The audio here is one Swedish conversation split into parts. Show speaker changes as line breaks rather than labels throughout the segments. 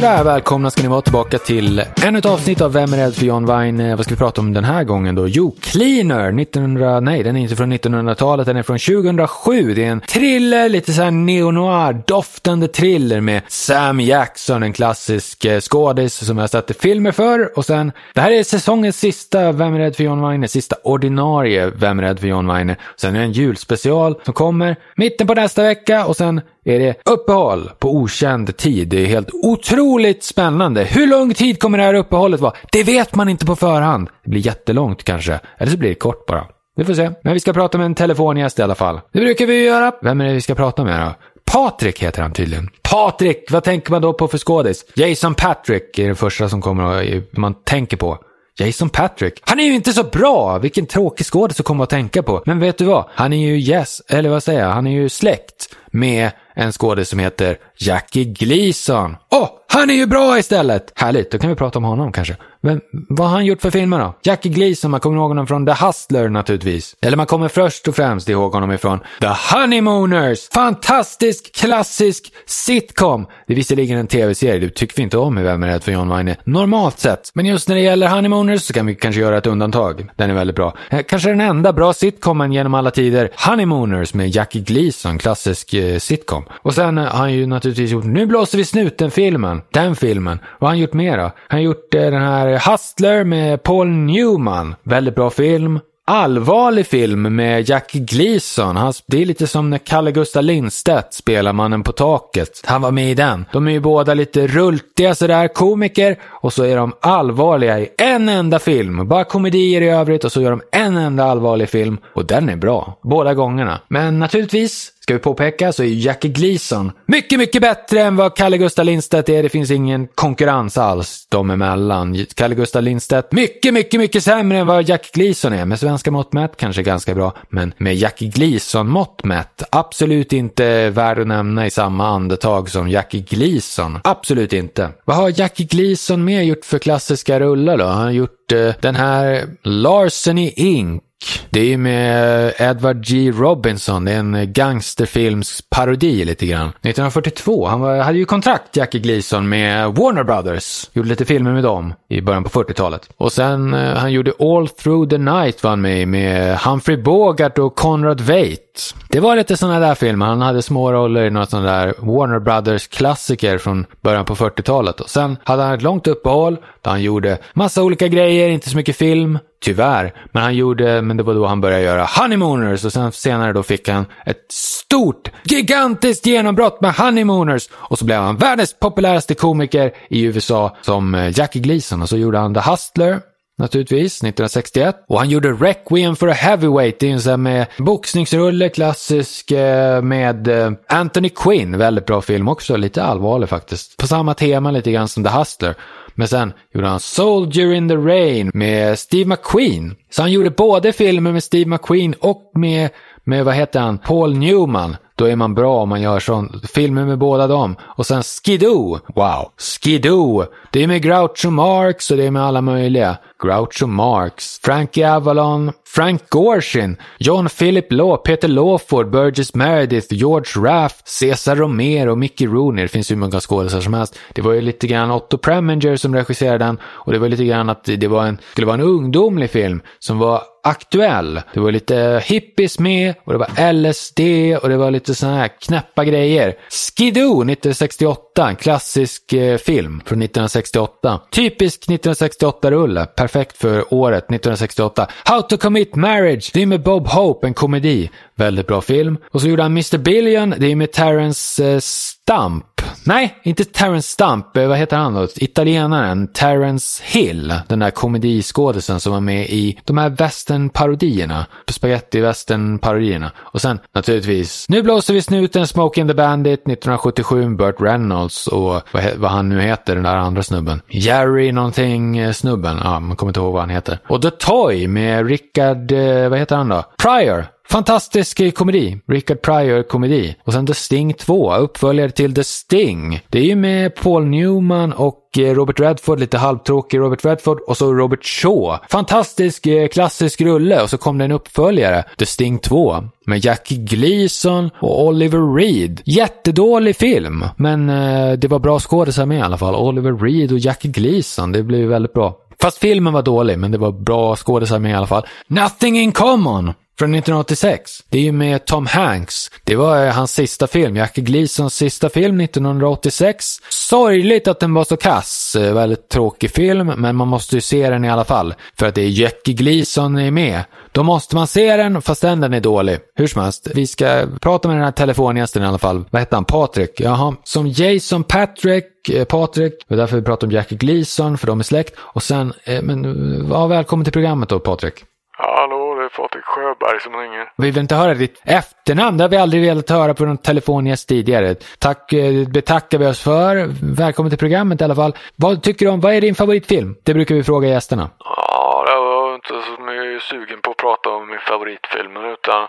Sådär, välkomna ska ni vara tillbaka till ännu ett avsnitt av Vem är rädd för John Wine? Eh, vad ska vi prata om den här gången då? Jo, Cleaner, 1900, nej den är inte från 1900-talet, den är från 2007. Det är en thriller, lite såhär neo-noir, doftande thriller med Sam Jackson, en klassisk eh, skådis som jag har sett i filmer för. Och sen, det här är säsongens sista Vem är rädd för John Wine? Sista ordinarie Vem är rädd för John Wine? Sen är det en julspecial som kommer mitten på nästa vecka och sen är det uppehåll på okänd tid. Det är helt otroligt spännande. Hur lång tid kommer det här uppehållet vara? Det vet man inte på förhand. Det blir jättelångt kanske. Eller så blir det kort bara. Vi får se. Men vi ska prata med en telefongäst i alla fall. Det brukar vi göra. Vem är det vi ska prata med då? Patrik heter han tydligen. Patrik! Vad tänker man då på för skådis? Jason Patrick är den första som kommer att man tänker på. Jason Patrick. Han är ju inte så bra! Vilken tråkig skådis att komma att tänka på. Men vet du vad? Han är ju yes, eller vad säger jag? Han är ju släkt med en skådis som heter Jackie Gleason. Åh, oh, han är ju bra istället! Härligt, då kan vi prata om honom kanske. Men vad har han gjort för filmer då? Jackie Gleason, man kommer ihåg honom från The Hustler naturligtvis. Eller man kommer först och främst ihåg honom ifrån The Honeymooners! Fantastisk, klassisk sitcom! Det är visserligen en tv-serie, det tycker vi inte om i Vem är rädd för John Wayne normalt sett. Men just när det gäller Honeymooners så kan vi kanske göra ett undantag. Den är väldigt bra. Eh, kanske den enda bra sitcomen genom alla tider. Honeymooners med Jackie Gleason, klassisk eh, sitcom. Och sen har han ju naturligtvis gjort Nu blåser vi snuten-filmen. Den filmen. Vad har han gjort mer då? Han har gjort eh, den här Hustler med Paul Newman. Väldigt bra film. Allvarlig film med Jack Gleason. Han, det är lite som när Kalle Gustav Lindstedt spelar Mannen på taket. Han var med i den. De är ju båda lite rultiga sådär, komiker. Och så är de allvarliga i en enda film. Bara komedier i övrigt och så gör de en enda allvarlig film. Och den är bra. Båda gångerna. Men naturligtvis Ska vi påpeka så är Jackie Gleason mycket, mycket bättre än vad Kalle Gustav Lindstedt är. Det finns ingen konkurrens alls dem emellan. Kalle Gustav Lindstedt mycket, mycket, mycket sämre än vad Jackie Gleason är. Med svenska mått mätt kanske ganska bra, men med Jackie Gleason mått mätt absolut inte värd att nämna i samma andetag som Jackie Gleason. Absolut inte. Vad har Jackie Gleason mer gjort för klassiska rullar då? Han har gjort uh, den här Larsen i Ink det är ju med Edward G. Robinson, det är en gangsterfilms parodi lite grann. 1942, han var, hade ju kontrakt, Jackie Gleason, med Warner Brothers. Gjorde lite filmer med dem i början på 40-talet. Och sen, eh, han gjorde All Through the Night var han med med Humphrey Bogart och Conrad Veidt. Det var lite sådana där filmer, han hade små roller i några sådana där Warner Brothers klassiker från början på 40-talet. Och sen hade han ett långt uppehåll där han gjorde massa olika grejer, inte så mycket film. Tyvärr. Men han gjorde, men det var då han började göra Honeymooners och sen senare då fick han ett stort, gigantiskt genombrott med Honeymooners. Och så blev han världens populäraste komiker i USA som eh, Jackie Gleason och så gjorde han The Hustler, naturligtvis, 1961. Och han gjorde Requiem for a Heavyweight, det är en sån här med boxningsrulle, klassisk eh, med eh, Anthony Quinn, väldigt bra film också, lite allvarlig faktiskt. På samma tema lite grann som The Hustler. Men sen gjorde han Soldier in the Rain med Steve McQueen. Så han gjorde både filmer med Steve McQueen och med, med vad heter han, Paul Newman. Då är man bra om man gör sån, filmer med båda dem. Och sen Skidoo. Wow. Skidoo. Det är med Groucho Marx och det är med alla möjliga. Groucho Marx, Frankie Avalon, Frank Gorshin, John Philip Law, Peter Lawford, Burgess Meredith, George Raff, Cesar Romero, Mickey Rooney. Det finns hur många skådespelare som helst. Det var ju lite grann Otto Preminger som regisserade den och det var lite grann att det var en, skulle vara en ungdomlig film som var aktuell. Det var lite hippies med och det var LSD och det var lite sådana här knäppa grejer. Skidoo 1968, en klassisk eh, film från 1968. Typisk 1968-rulle, perfekt för året 1968. How to commit marriage, det är med Bob Hope, en komedi. Väldigt bra film. Och så gjorde han Mr. Billion, det är med Terrence eh, Stump. Nej, inte Terrence Stump. Eh, vad heter han då? Italienaren Terrence Hill. Den där komediskådisen som var med i de här western-parodierna. Spaghetti-western-parodierna. Och sen naturligtvis, nu blåser vi snuten, Smoking the Bandit 1977 Burt Reynolds och vad, vad, han nu heter, den där andra snubben. Jerry någonting eh, snubben. Ja, man kommer inte ihåg vad han heter. Och The Toy med Rickard, eh, vad heter han då? Pryor. Fantastisk komedi. Richard Pryor-komedi. Och sen The Sting 2, uppföljare till The Sting. Det är ju med Paul Newman och eh, Robert Redford, lite halvtråkig Robert Redford och så Robert Shaw. Fantastisk eh, klassisk rulle och så kom det en uppföljare, The Sting 2, med Jackie Gleason och Oliver Reed. Jättedålig film, men eh, det var bra skådisar med i alla fall. Oliver Reed och Jackie Gleason, det blev väldigt bra. Fast filmen var dålig, men det var bra skådisar med i alla fall. Nothing in common! Från 1986. Det är ju med Tom Hanks. Det var eh, hans sista film, Jackie Gleasons sista film 1986. Sorgligt att den var så kass. Eh, väldigt tråkig film, men man måste ju se den i alla fall. För att det är Jackie Gleason är med. Då måste man se den, fast den är dålig. Hur som helst, vi ska prata med den här telefongästen i alla fall. Vad hette han? Patrik? Jaha. Som Jason Patrick, eh, Patrik. Det är därför vi pratar om Jackie Gleason, för de är släkt. Och sen, eh, men, eh, ja, välkommen till programmet då, Patrik.
Hallå, Patrik Sjöberg som ringer.
Vi vill inte höra ditt efternamn. Det har vi aldrig velat höra på någon telefongäst tidigare. Tack, eh, betackar vi oss för. Välkommen till programmet i alla fall. Vad tycker du om, vad är din favoritfilm? Det brukar vi fråga gästerna.
Ja, jag var inte så mycket sugen på att prata om min favoritfilm, utan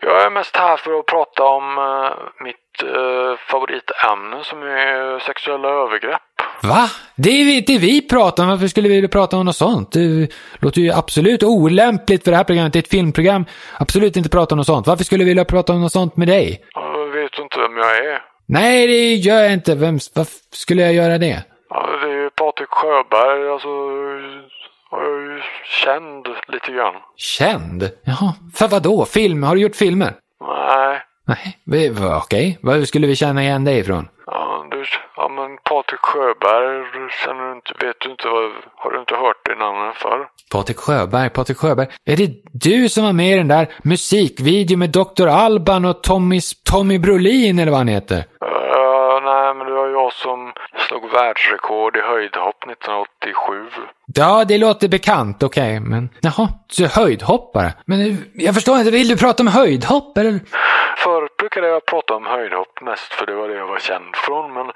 jag är mest här för att prata om uh, mitt uh, favoritämne som är sexuella övergrepp.
Va? Det är inte vi pratar om. Varför skulle vi prata om något sånt? Det låter ju absolut olämpligt för det här programmet. Det är ett filmprogram. Absolut inte prata om något sånt. Varför skulle vi vilja prata om något sånt med dig?
Jag vet inte vem jag är.
Nej, det gör jag inte. Vem, varför skulle jag göra det?
Ja, det är ju Patrik Sjöberg. Alltså, jag är ju känd lite grann.
Känd? Jaha. För vad då? Film? Har du gjort filmer?
Nej.
Nej, okej. Okay. Var skulle vi känna igen dig ifrån?
Ja, du, ja men Patrik Sjöberg, känner du inte, vet du inte, har du inte hört det namnet förr?
Patrik Sjöberg, Patrik Sjöberg. Är det du som var med i den där musikvideon med Dr. Alban och Tommy, Tommy Brolin eller vad han heter?
Uh, nej, men det var jag som slog världsrekord i höjdhopp 1987.
Ja, det låter bekant, okej, okay, men jaha, så höjdhoppare? Men jag förstår inte, vill du prata om höjdhopp eller?
Förut brukade jag prata om höjdhopp mest för det var det jag var känd från, men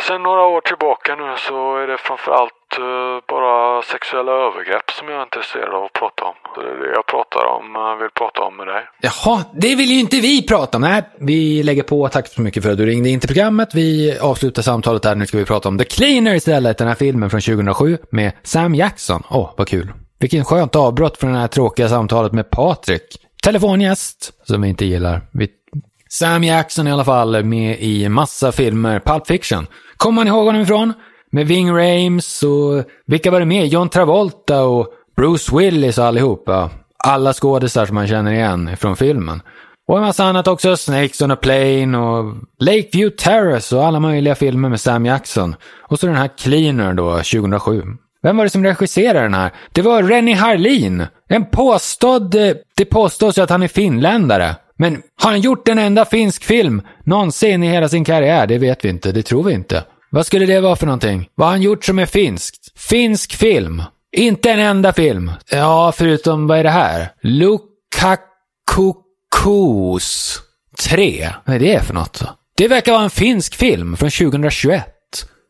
sen några år tillbaka nu så är det framförallt uh, bara sexuella övergrepp som jag är intresserad av att prata om. Så det är det jag pratar om, eh, vill prata om med dig.
Jaha, det vill ju inte vi prata om. Nej, vi lägger på. Tack så mycket för att du ringde in till programmet. Vi avslutar samtalet där. Nu ska vi prata om The Cleaner istället, den här filmen från 2007 med Sam Jackson. Åh, oh, vad kul. Vilken skönt avbrott från det här tråkiga samtalet med Patrik. Telefongäst, som vi inte gillar. Vi... Sam Jackson i alla fall, med i massa filmer. Pulp Fiction. Kommer man ihåg honom ifrån? Med Ving Rames och vilka var det mer? John Travolta och Bruce Willis och allihopa. Alla skådisar som man känner igen från filmen. Och en massa annat också. Snakes on a Plane och Lakeview Terrace och alla möjliga filmer med Sam Jackson. Och så den här Cleaner då, 2007. Vem var det som regisserade den här? Det var Rennie Harlin. En påstådd... Eh, det påstås ju att han är finländare. Men har han gjort en enda finsk film någonsin i hela sin karriär? Det vet vi inte. Det tror vi inte. Vad skulle det vara för någonting? Vad har han gjort som är finskt? Finsk film. Inte en enda film. Ja, förutom, vad är det här? Lukakukus 3. Vad är det för något? Det verkar vara en finsk film från 2021.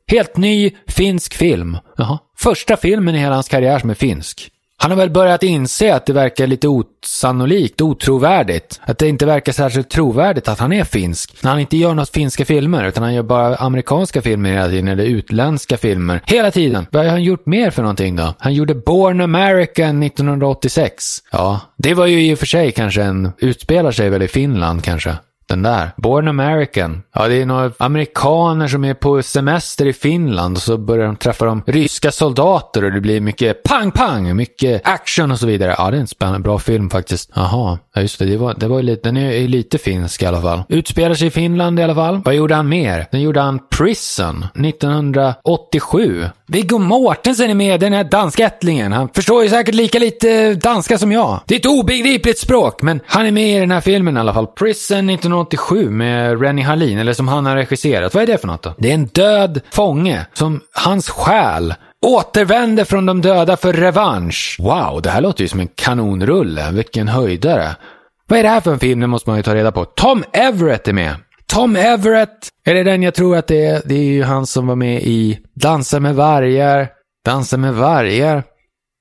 Helt ny finsk film. Jaha. Första filmen i hela hans karriär som är finsk. Han har väl börjat inse att det verkar lite osannolikt, otrovärdigt. Att det inte verkar särskilt trovärdigt att han är finsk. När han inte gör något finska filmer, utan han gör bara amerikanska filmer hela tiden, eller utländska filmer. Hela tiden. Vad har han gjort mer för någonting då? Han gjorde Born American 1986. Ja, det var ju i och för sig kanske en, utspelar sig väl i Finland kanske. Den där. Born American. Ja, det är några amerikaner som är på semester i Finland och så börjar de träffa de ryska soldater och det blir mycket pang-pang, mycket action och så vidare. Ja, det är en spännande, bra film faktiskt. Jaha, ja just det, det var, det var lite, den är lite finsk i alla fall. Utspelar sig i Finland i alla fall. Vad gjorde han mer? Den gjorde han Prison 1987. Viggo Mortensen är med, den här danskättlingen. Han förstår ju säkert lika lite danska som jag. Det är ett obegripligt språk, men han är med i den här filmen i alla fall. Prison 1987 med Rennie Harlin, eller som han har regisserat. Vad är det för något då? Det är en död fånge som hans själ återvänder från de döda för revansch. Wow, det här låter ju som en kanonrulle. Vilken höjdare. Vad är det här för en film? Det måste man ju ta reda på. Tom Everett är med. Tom Everett, är det den jag tror att det är? Det är ju han som var med i Dansa med vargar. Dansa med vargar.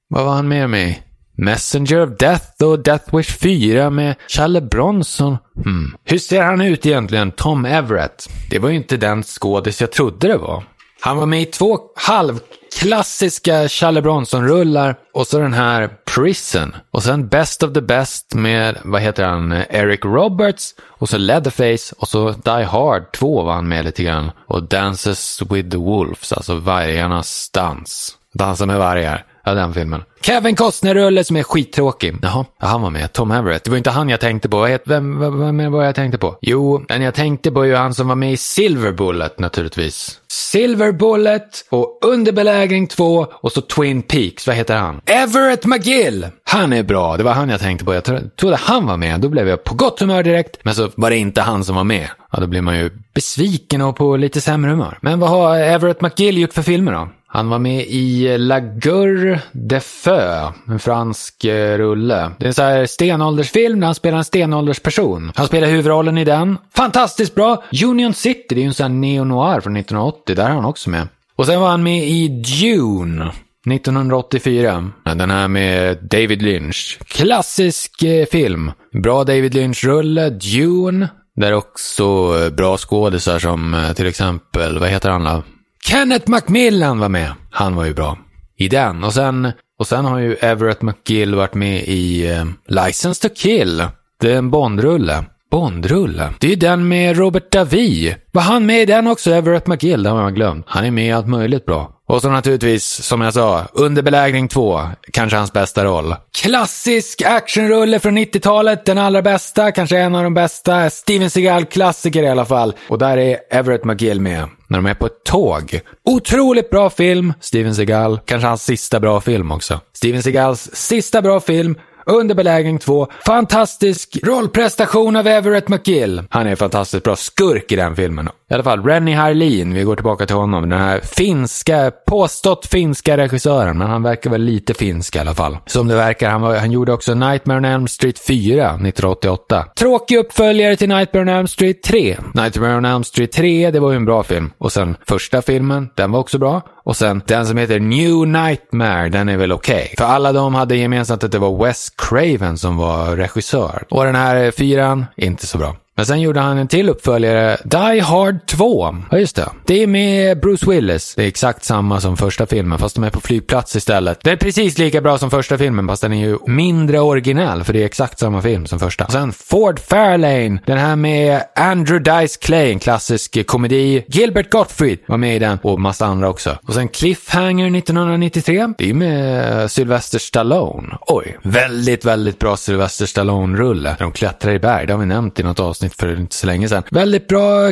Vad var han med med Messenger of Death och Death Wish 4 med Challe Bronson. Hmm. Hur ser han ut egentligen, Tom Everett? Det var ju inte den skådis jag trodde det var. Han var med i två halvklassiska Challe Bronson-rullar och så den här Prison. Och sen Best of the Best med, vad heter han, Eric Roberts och så Leatherface och så Die Hard 2 var han med lite grann. Och Dances with the Wolves, alltså vargarnas dans. Dansa med vargar. Ja, den filmen. Kevin Costner-rulle som är skittråkig. Jaha, ja han var med. Tom Everett. Det var inte han jag tänkte på. Vem, vem, vem var jag tänkte på? Jo, den jag tänkte på är ju han som var med i Silver Bullet naturligtvis. Silver Bullet och Underbelägring 2 och så Twin Peaks. Vad heter han? Everett McGill! Han är bra. Det var han jag tänkte på. Jag trodde han var med. Då blev jag på gott humör direkt. Men så var det inte han som var med. Ja, då blir man ju besviken och på lite sämre humör. Men vad har Everett McGill gjort för filmer då? Han var med i La Guerre de Feu, en fransk eh, rulle. Det är en sån här stenåldersfilm där han spelar en stenåldersperson. Han spelar huvudrollen i den. Fantastiskt bra! Union City, det är ju en sån här neo-noir från 1980. Där är han också med. Och sen var han med i Dune. 1984. Den här med David Lynch. Klassisk eh, film. Bra David Lynch-rulle. Dune. Där också eh, bra skådisar som till exempel, vad heter han då? Kenneth Macmillan var med. Han var ju bra. I den. Och sen, och sen har ju Everett McGill varit med i eh, License to Kill. Det är en Bondrulle. Bondrulle? Det är ju den med Robert Davi. Var han med i den också, Everett McGill? Det har man glömt. Han är med i allt möjligt bra. Och så naturligtvis, som jag sa, Under belägring 2, kanske hans bästa roll. Klassisk actionrulle från 90-talet, den allra bästa, kanske en av de bästa. Steven Seagal-klassiker i alla fall. Och där är Everett McGill med, när de är på ett tåg. Otroligt bra film, Steven Seagal. Kanske hans sista bra film också. Steven Seagals sista bra film, under belägring 2. Fantastisk rollprestation av Everett McGill. Han är fantastiskt bra skurk i den filmen. I alla fall, Rennie Harlin, vi går tillbaka till honom. Den här finska, påstått finska regissören, men han verkar väl lite finsk i alla fall. Som det verkar, han, var, han gjorde också Nightmare on Elm Street 4, 1988. Tråkig uppföljare till Nightmare on Elm Street 3. Nightmare on Elm Street 3, det var ju en bra film. Och sen första filmen, den var också bra. Och sen den som heter New Nightmare, den är väl okej. Okay. För alla de hade gemensamt att det var Wes Craven som var regissör. Och den här fyran, inte så bra. Men sen gjorde han en till uppföljare, Die Hard 2. Ja, just det. Det är med Bruce Willis. Det är exakt samma som första filmen, fast de är på flygplats istället. Det är precis lika bra som första filmen, fast den är ju mindre originell, för det är exakt samma film som första. Och sen Ford Fairlane, den här med Andrew Dice Clay, en klassisk komedi. Gilbert Gottfried var med i den, och massa andra också. Och sen Cliffhanger 1993, det är med Sylvester Stallone. Oj, väldigt, väldigt bra Sylvester Stallone-rulle. De klättrar i berg, det har vi nämnt i något avsnitt avsnitt för inte så länge sedan. Väldigt bra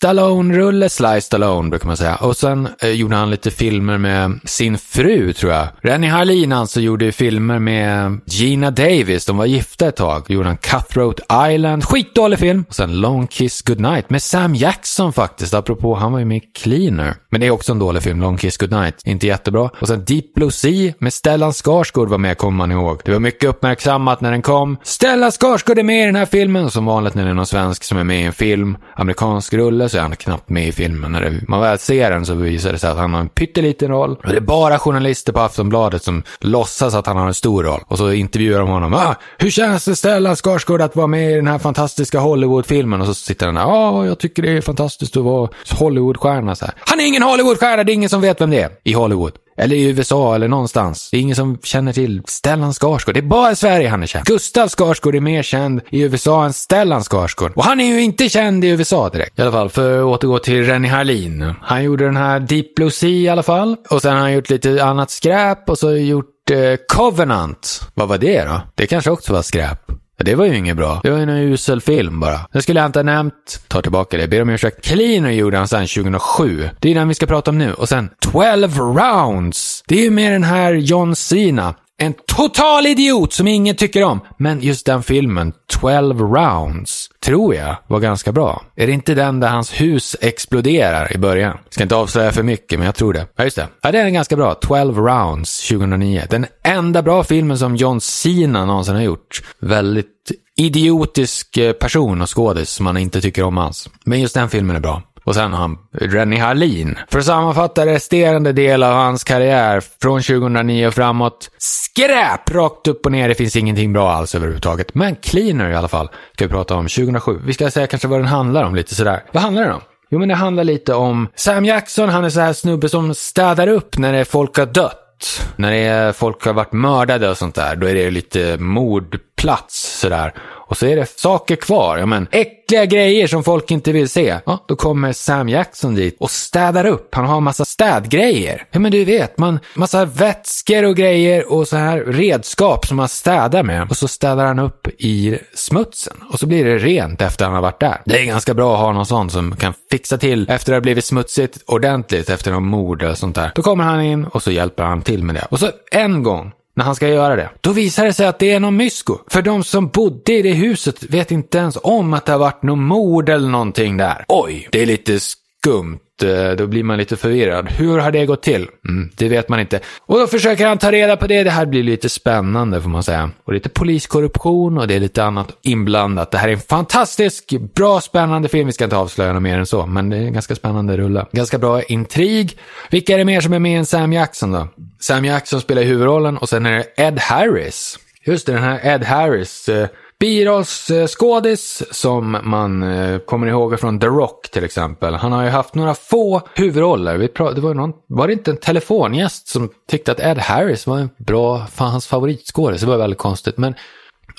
Stallone-rulle, Sly Stallone brukar man säga. Och sen eh, gjorde han lite filmer med sin fru, tror jag. Rennie Harlin alltså gjorde filmer med Gina Davis. De var gifta ett tag. Då gjorde han Cutthroat Island, skitdålig film. Och sen Long Kiss Goodnight med Sam Jackson faktiskt. Apropå, han var ju med i Cleaner. Men det är också en dålig film, Long Kiss Goodnight. Inte jättebra. Och sen Deep Blue Sea med Stellan Skarsgård var med, kommer man ihåg. Det var mycket uppmärksammat när den kom. Stellan Skarsgård är med i den här filmen. Och som vanligt när det är någon svensk som är med i en film, amerikansk rulle, så är han knappt med i filmen. När det, man väl ser den så visar det sig att han har en pytteliten roll. Och det är bara journalister på Aftonbladet som låtsas att han har en stor roll. Och så intervjuar de honom. Ah, hur känns det Stellan Skarsgård att vara med i den här fantastiska Hollywood-filmen? Och så sitter han där. Ja, ah, jag tycker det är fantastiskt att vara Hollywoodstjärna. Så här. Han är ingen Hollywoodstjärna, det är ingen som vet vem det är i Hollywood. Eller i USA eller någonstans. Det är ingen som känner till Stellan Skarsgård. Det är bara i Sverige han är känd. Gustav Skarsgård är mer känd i USA än Stellan Skarsgård. Och han är ju inte känd i USA direkt. I alla fall, för att återgå till Rennie Harlin. Han gjorde den här Deep Blue Sea i alla fall. Och sen har han gjort lite annat skräp och så gjort eh, Covenant. Vad var det då? Det kanske också var skräp. Det var ju inget bra. Det var ju en usel film bara. Det skulle jag inte ha nämnt. Tar tillbaka det. Ber om ursäkt. Cleaner gjorde han sen 2007. Det är den vi ska prata om nu. Och sen 12 rounds. Det är ju med den här John Cena. En total idiot som ingen tycker om. Men just den filmen, 12 rounds, tror jag var ganska bra. Är det inte den där hans hus exploderar i början? Ska inte avslöja för mycket, men jag tror det. Ja, just det. Ja, den är ganska bra. 12 rounds 2009. Den enda bra filmen som John Cena någonsin har gjort. Väldigt idiotisk eh, person och skådis som man inte tycker om alls. Men just den filmen är bra. Och sen han Rennie Hallin. För att sammanfatta resterande del av hans karriär från 2009 och framåt. Skräp! Rakt upp och ner. Det finns ingenting bra alls överhuvudtaget. Men Cleaner i alla fall ska vi prata om 2007. Vi ska säga kanske vad den handlar om lite sådär. Vad handlar den om? Jo, men det handlar lite om Sam Jackson. Han är så här snubbe som städar upp när folk har dött. När det är, folk har varit mördade och sånt där, då är det lite mordplats sådär. Och så är det saker kvar, ja men äckliga grejer som folk inte vill se. Ja, då kommer Sam Jackson dit och städar upp. Han har en massa städgrejer. Ja men du vet, man, massa vätskor och grejer och så här redskap som man städar med. Och så städar han upp i smutsen. Och så blir det rent efter han har varit där. Det är ganska bra att ha någon sån som kan fixa till efter det har blivit smutsigt ordentligt efter någon mord eller sånt där. Då kommer han in och så hjälper han till med det. Och så en gång när han ska göra det. Då visar det sig att det är någon mysko. För de som bodde i det huset vet inte ens om att det har varit någon mord eller någonting där. Oj, det är lite skumt. Eh, då blir man lite förvirrad. Hur har det gått till? Mm, det vet man inte. Och då försöker han ta reda på det. Det här blir lite spännande får man säga. Och lite poliskorruption och det är lite annat inblandat. Det här är en fantastisk, bra, spännande film. Vi ska inte avslöja något mer än så, men det är en ganska spännande rulle. Ganska bra intrig. Vilka är det mer som är med än Sam Jackson då? Sam Jackson spelar huvudrollen och sen är det Ed Harris. Just det, den här Ed Harris. Eh, Birollsskådis som man eh, kommer ihåg från The Rock till exempel. Han har ju haft några få huvudroller. Vi det var, någon, var det inte en telefongäst som tyckte att Ed Harris var en bra, fan, hans favoritskådis? Det var väldigt konstigt. Men,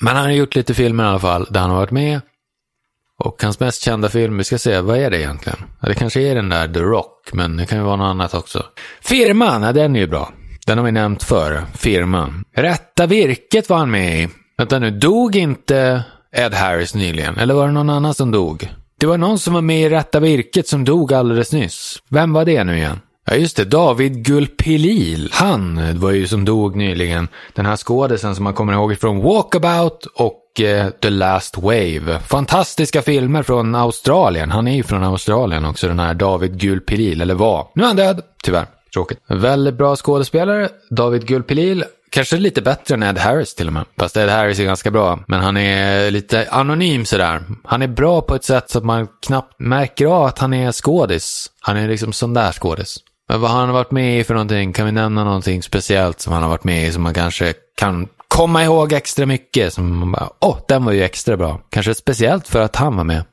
men han har gjort lite filmer i alla fall där han har varit med. Och hans mest kända film, vi ska se, vad är det egentligen? Ja, det kanske är den där The Rock, men det kan ju vara något annat också. Firman, ja, den är ju bra. Den har vi nämnt förr, Firman. Rätta virket var han med i. Vänta nu, dog inte Ed Harris nyligen? Eller var det någon annan som dog? Det var någon som var med i Rätta Virket som dog alldeles nyss. Vem var det nu igen? Ja just det, David Gulpilil. Han var ju som dog nyligen. Den här skådisen som man kommer ihåg från Walkabout och eh, The Last Wave. Fantastiska filmer från Australien. Han är ju från Australien också, den här David Gulpilil, eller var. Nu är han död, tyvärr. Tråkigt. Väldigt bra skådespelare, David Gulpilil. Kanske lite bättre än Ed Harris till och med. Fast Ed Harris är ganska bra. Men han är lite anonym sådär. Han är bra på ett sätt så att man knappt märker av att han är skådis. Han är liksom sån där skådis. Men vad har han varit med i för någonting? Kan vi nämna någonting speciellt som han har varit med i som man kanske kan komma ihåg extra mycket? Som man bara, åh, oh, den var ju extra bra. Kanske speciellt för att han var med.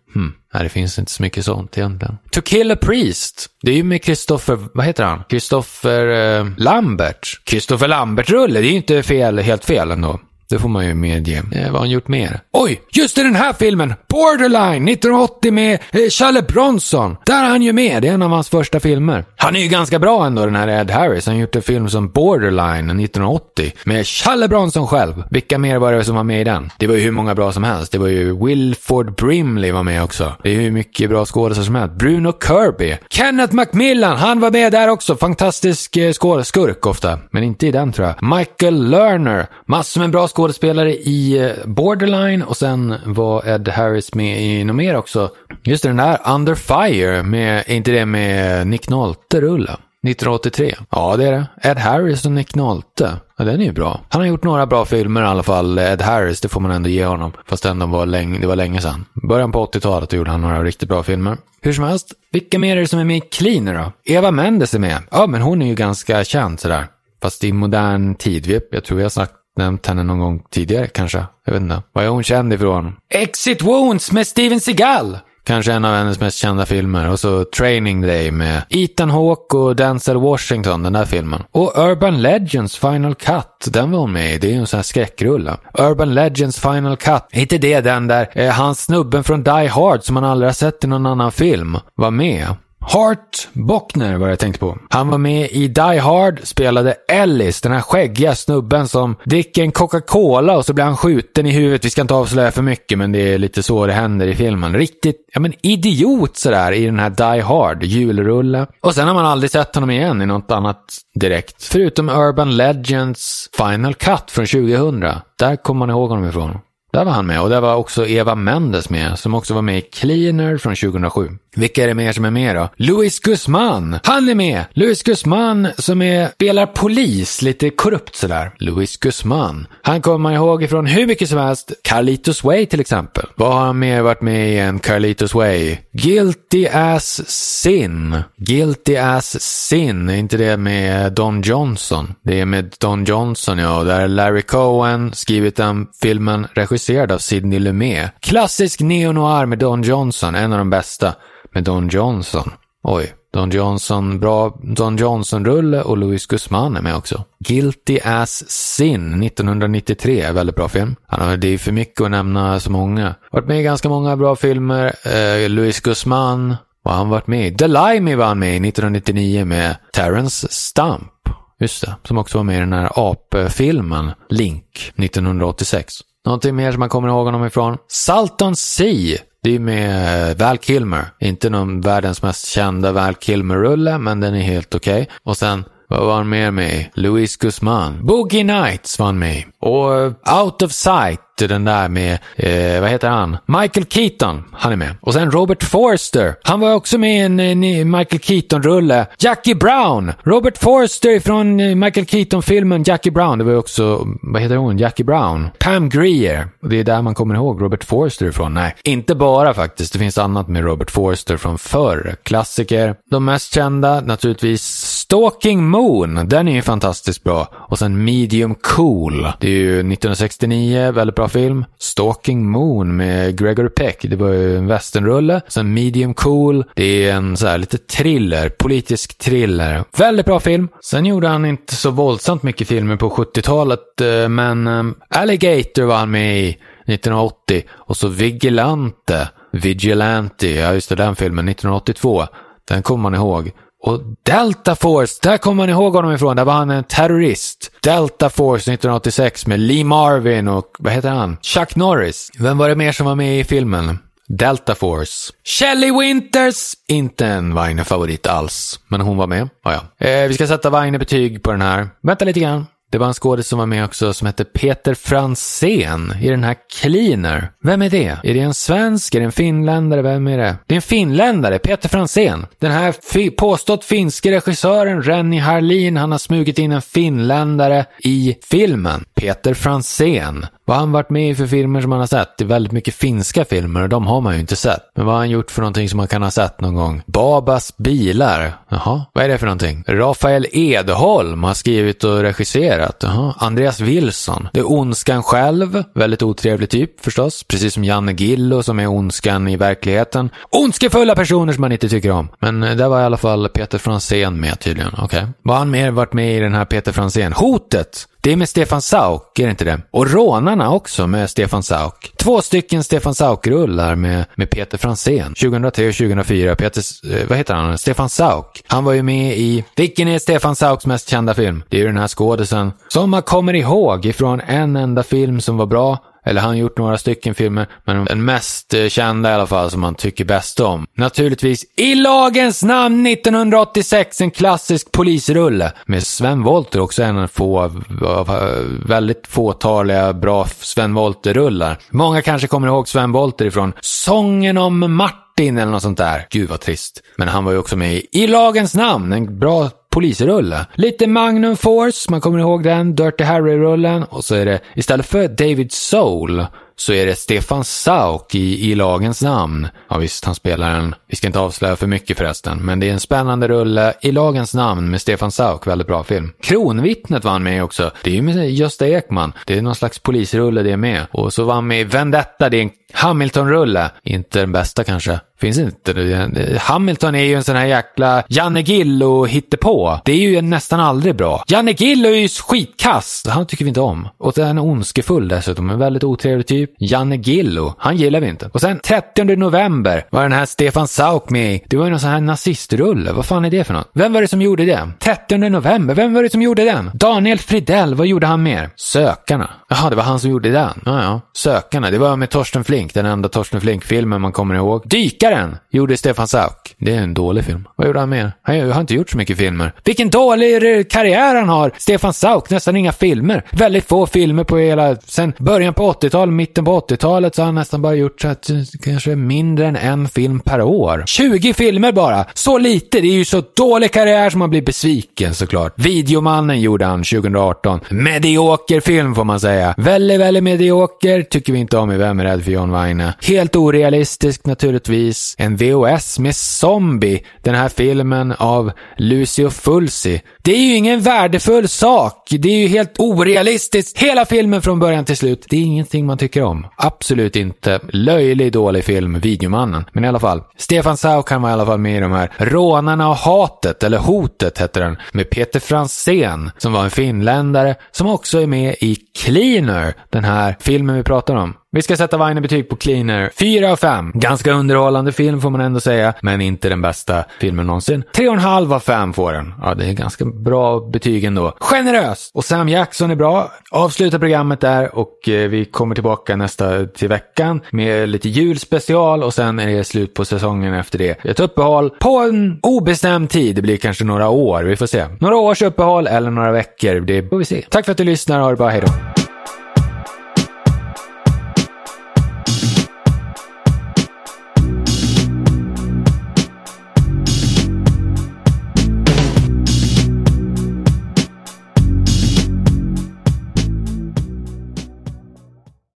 Nej, det finns inte så mycket sånt egentligen. To kill a priest. Det är ju med Kristoffer, vad heter han? Kristoffer eh, Lambert. Kristoffer Lambert-rulle, det är ju inte fel, helt fel ändå. Det får man ju medge. Eh, vad har han gjort mer? Oj, just i den här filmen! Borderline 1980 med eh, Charlie Bronson. Där är han ju med, det är en av hans första filmer. Han är ju ganska bra ändå den här Ed Harris. Han har gjort en film som Borderline 1980 med Charlie Bronson själv. Vilka mer var det som var med i den? Det var ju hur många bra som helst. Det var ju Wilford Brimley var med också. Det är ju hur mycket bra skådespelare som helst. Bruno Kirby. Kenneth Macmillan, han var med där också. Fantastisk eh, skurk ofta. Men inte i den tror jag. Michael Lerner. Massor med bra skådespelare skådespelare i eh, Borderline och sen var Ed Harris med i något mer också. Just det, den där Under Fire, med, är inte det med Nick Nolte-rulla? 1983. Ja, det är det. Ed Harris och Nick Nolte. Ja, den är ju bra. Han har gjort några bra filmer i alla fall. Ed Harris, det får man ändå ge honom. Fast ändå var länge, det var länge sedan. Början på 80-talet gjorde han några riktigt bra filmer. Hur som helst, vilka mer är det som är med i Cleaner då? Eva Mendes är med. Ja, men hon är ju ganska känd sådär. Fast i modern tid. Jag tror vi har sagt nämnt henne någon gång tidigare kanske. Jag vet inte. Vad är hon känd ifrån? Exit Wounds med Steven Seagal! Kanske en av hennes mest kända filmer. Och så Training Day med Ethan Hawke och Denzel Washington, den där filmen. Och Urban Legends Final Cut, den var hon med i. Det är ju en sån här skräckrulla. Urban Legends Final Cut, är inte det den där eh, hans snubben från Die Hard som man aldrig har sett i någon annan film var med? Hart Bockner var jag tänkte på. Han var med i Die Hard, spelade Ellis, den här skäggiga snubben som dricker en Coca-Cola och så blir han skjuten i huvudet. Vi ska inte avslöja för mycket, men det är lite så det händer i filmen. Riktigt, ja men idiot sådär i den här Die Hard, julrulle. Och sen har man aldrig sett honom igen i något annat direkt. Förutom Urban Legends Final Cut från 2000. Där kommer man ihåg honom ifrån. Där var han med och där var också Eva Mendes med som också var med i Cleaner från 2007. Vilka är det mer som är med då? Luis Guzman! Han är med! Luis Guzman som är, spelar polis, lite korrupt sådär. Luis Guzman. Han kommer man ihåg ifrån hur mycket som helst. Carlitos Way till exempel. Vad har han mer varit med i än Carlitos Way? Guilty as sin. Guilty as sin, är inte det med Don Johnson? Det är med Don Johnson ja, där Larry Cohen skrivit den filmen regisserat regisserad av Sidney Lumet. Klassisk neo-noir med Don Johnson, en av de bästa med Don Johnson. Oj, Don Johnson, bra Don Johnson-rulle och Louis Guzman är med också. Guilty as Sin 1993, väldigt bra film. det är för mycket att nämna så många. Varit med i ganska många bra filmer. Eh, Louis Guzman, vad har han varit med i? The Limey var han med i 1999 med Terrence Stump. Just det, som också var med i den här apfilmen Link 1986. Någonting mer som man kommer ihåg honom ifrån? Salton Sea det är med eh, Val Kilmer. Inte någon världens mest kända Val Kilmer-rulle, men den är helt okej. Okay. Och sen, vad var han mer med Louis Guzman. Boogie Nights var han med Och eh, Out of Sight den där med, eh, vad heter han? Michael Keaton, han är med. Och sen Robert Forster, han var också med i en, en Michael Keaton-rulle. Jackie Brown! Robert Forster från eh, Michael Keaton-filmen Jackie Brown, det var ju också, vad heter hon? Jackie Brown. Pam Greer. Och det är där man kommer ihåg Robert Forster ifrån. Nej, inte bara faktiskt. Det finns annat med Robert Forster från förr. Klassiker. De mest kända, naturligtvis Stalking Moon. Den är ju fantastiskt bra. Och sen Medium Cool. Det är ju 1969, väldigt bra film. Stalking Moon med Gregory Peck. Det var ju en westernrulle. Sen Medium Cool. Det är en så här lite thriller, politisk thriller. Väldigt bra film. Sen gjorde han inte så våldsamt mycket filmer på 70-talet, eh, men eh, Alligator var han med i 1980. Och så Vigilante. Vigilante, ja just det, den filmen, 1982. Den kommer man ihåg. Och Delta Force, där kommer man ihåg honom ifrån. Där var han en terrorist. Delta Force 1986 med Lee Marvin och vad heter han? Chuck Norris. Vem var det mer som var med i filmen? Delta Force. Shelley Winters! Inte en Weine-favorit alls, men hon var med. Oh, ja. Eh, vi ska sätta Weine-betyg på den här. Vänta lite grann. Det var en skådis som var med också som hette Peter Fransén i den här Cleaner. Vem är det? Är det en svensk? Är det en finländare? Vem är det? Det är en finländare, Peter Fransén. Den här fi påstått finske regissören Renny Harlin, han har smugit in en finländare i filmen. Peter Fransén. Vad har han varit med i för filmer som man har sett? Det är väldigt mycket finska filmer och de har man ju inte sett. Men vad har han gjort för någonting som man kan ha sett någon gång? Babas bilar. Jaha, vad är det för någonting? Rafael Edholm har skrivit och regisserat. Jaha, Andreas Wilson. Det är Ondskan själv. Väldigt otrevlig typ förstås. Precis som Janne Gillo som är Ondskan i verkligheten. Ondskefulla personer som man inte tycker om. Men eh, där var i alla fall Peter Fransén med tydligen. Okej. Okay. Vad har han mer varit med i den här Peter Fransén? Hotet! Det är med Stefan Sauk, är det inte det? Och Rånarna också med Stefan Sauk. Två stycken Stefan Sauk-rullar med, med Peter Fransén. 2003 och 2004. Peter, eh, vad heter han? Stefan Sauk. Han var ju med i, vilken är Stefan Sauks mest kända film? Det är ju den här skådisen som man kommer ihåg ifrån en enda film som var bra eller han har gjort några stycken filmer, men den mest eh, kända i alla fall som man tycker bäst om. Naturligtvis I lagens namn 1986, en klassisk polisrulle. Med Sven Wollter, också en av få, av eh, väldigt fåtaliga bra Sven Wollter-rullar. Många kanske kommer ihåg Sven Wollter ifrån Sången om Martin eller något sånt där. Gud vad trist. Men han var ju också med i I lagens namn, en bra polisrulle. Lite Magnum Force, man kommer ihåg den, Dirty Harry-rullen. Och så är det, istället för David Soul, så är det Stefan Sauk i, i lagens namn. Ja visst, han spelar en, vi ska inte avslöja för mycket förresten, men det är en spännande rulle i lagens namn med Stefan Sauk, väldigt bra film. Kronvittnet var han med också. Det är ju med Gösta Ekman. Det är någon slags polisrulle det är med. Och så var han med i Vendetta, det är en Hamilton-rulle. Inte den bästa kanske. Finns inte. Hamilton är ju en sån här jäkla Janne Gillo hittepå. Det är ju nästan aldrig bra. Janne Gillo är ju skitkast. Han tycker vi inte om. Och den är ondskefull dessutom. En väldigt otrevlig typ. Janne Gillo. Han gillar vi inte. Och sen 30 november var den här Stefan Sauk med i. Det var ju någon sån här nazistrulle. Vad fan är det för något? Vem var det som gjorde det? 30 november. Vem var det som gjorde den? Daniel Fridell. Vad gjorde han mer? Sökarna. Jaha, det var han som gjorde den. Ja, ja. Sökarna. Det var med Torsten Flink Flink, den enda Torsten Flink-filmen man kommer ihåg. Dykaren gjorde Stefan Sauk. Det är en dålig film. Vad gjorde han mer? Han har inte gjort så mycket filmer. Vilken dålig eh, karriär han har! Stefan Sauk, nästan inga filmer. Väldigt få filmer på hela... Sen början på 80-talet, mitten på 80-talet så har han nästan bara gjort så att, eh, kanske mindre än en film per år. 20 filmer bara! Så lite! Det är ju så dålig karriär som man blir besviken såklart. Videomannen gjorde han 2018. Medioker film får man säga. Väldigt, väldigt medioker tycker vi inte om i Vem är rädd för John Wayne. Helt orealistisk naturligtvis. En VOS med Zombie, den här filmen av Lucio Fulci. Det är ju ingen värdefull sak. Det är ju helt orealistiskt. Hela filmen från början till slut. Det är ingenting man tycker om. Absolut inte. Löjlig dålig film, Videomannen. Men i alla fall. Stefan Sauk han var i alla fall med i de här Rånarna och hatet, eller Hotet hette den, med Peter Fransén, som var en finländare, som också är med i Cleaner, den här filmen vi pratar om. Vi ska sätta Weine betyg på Cleaner. 4 av 5. Ganska underhållande film får man ändå säga, men inte den bästa filmen någonsin. 3,5 av 5 får den. Ja, det är ganska bra betyg ändå. Generöst! Och Sam Jackson är bra. Avslutar programmet där och eh, vi kommer tillbaka nästa till veckan med lite julspecial och sen är det slut på säsongen efter det. Ett uppehåll på en obestämd tid. Det blir kanske några år. Vi får se. Några års uppehåll eller några veckor. Det får vi se. Tack för att du lyssnar. Ha det bra. Hej då.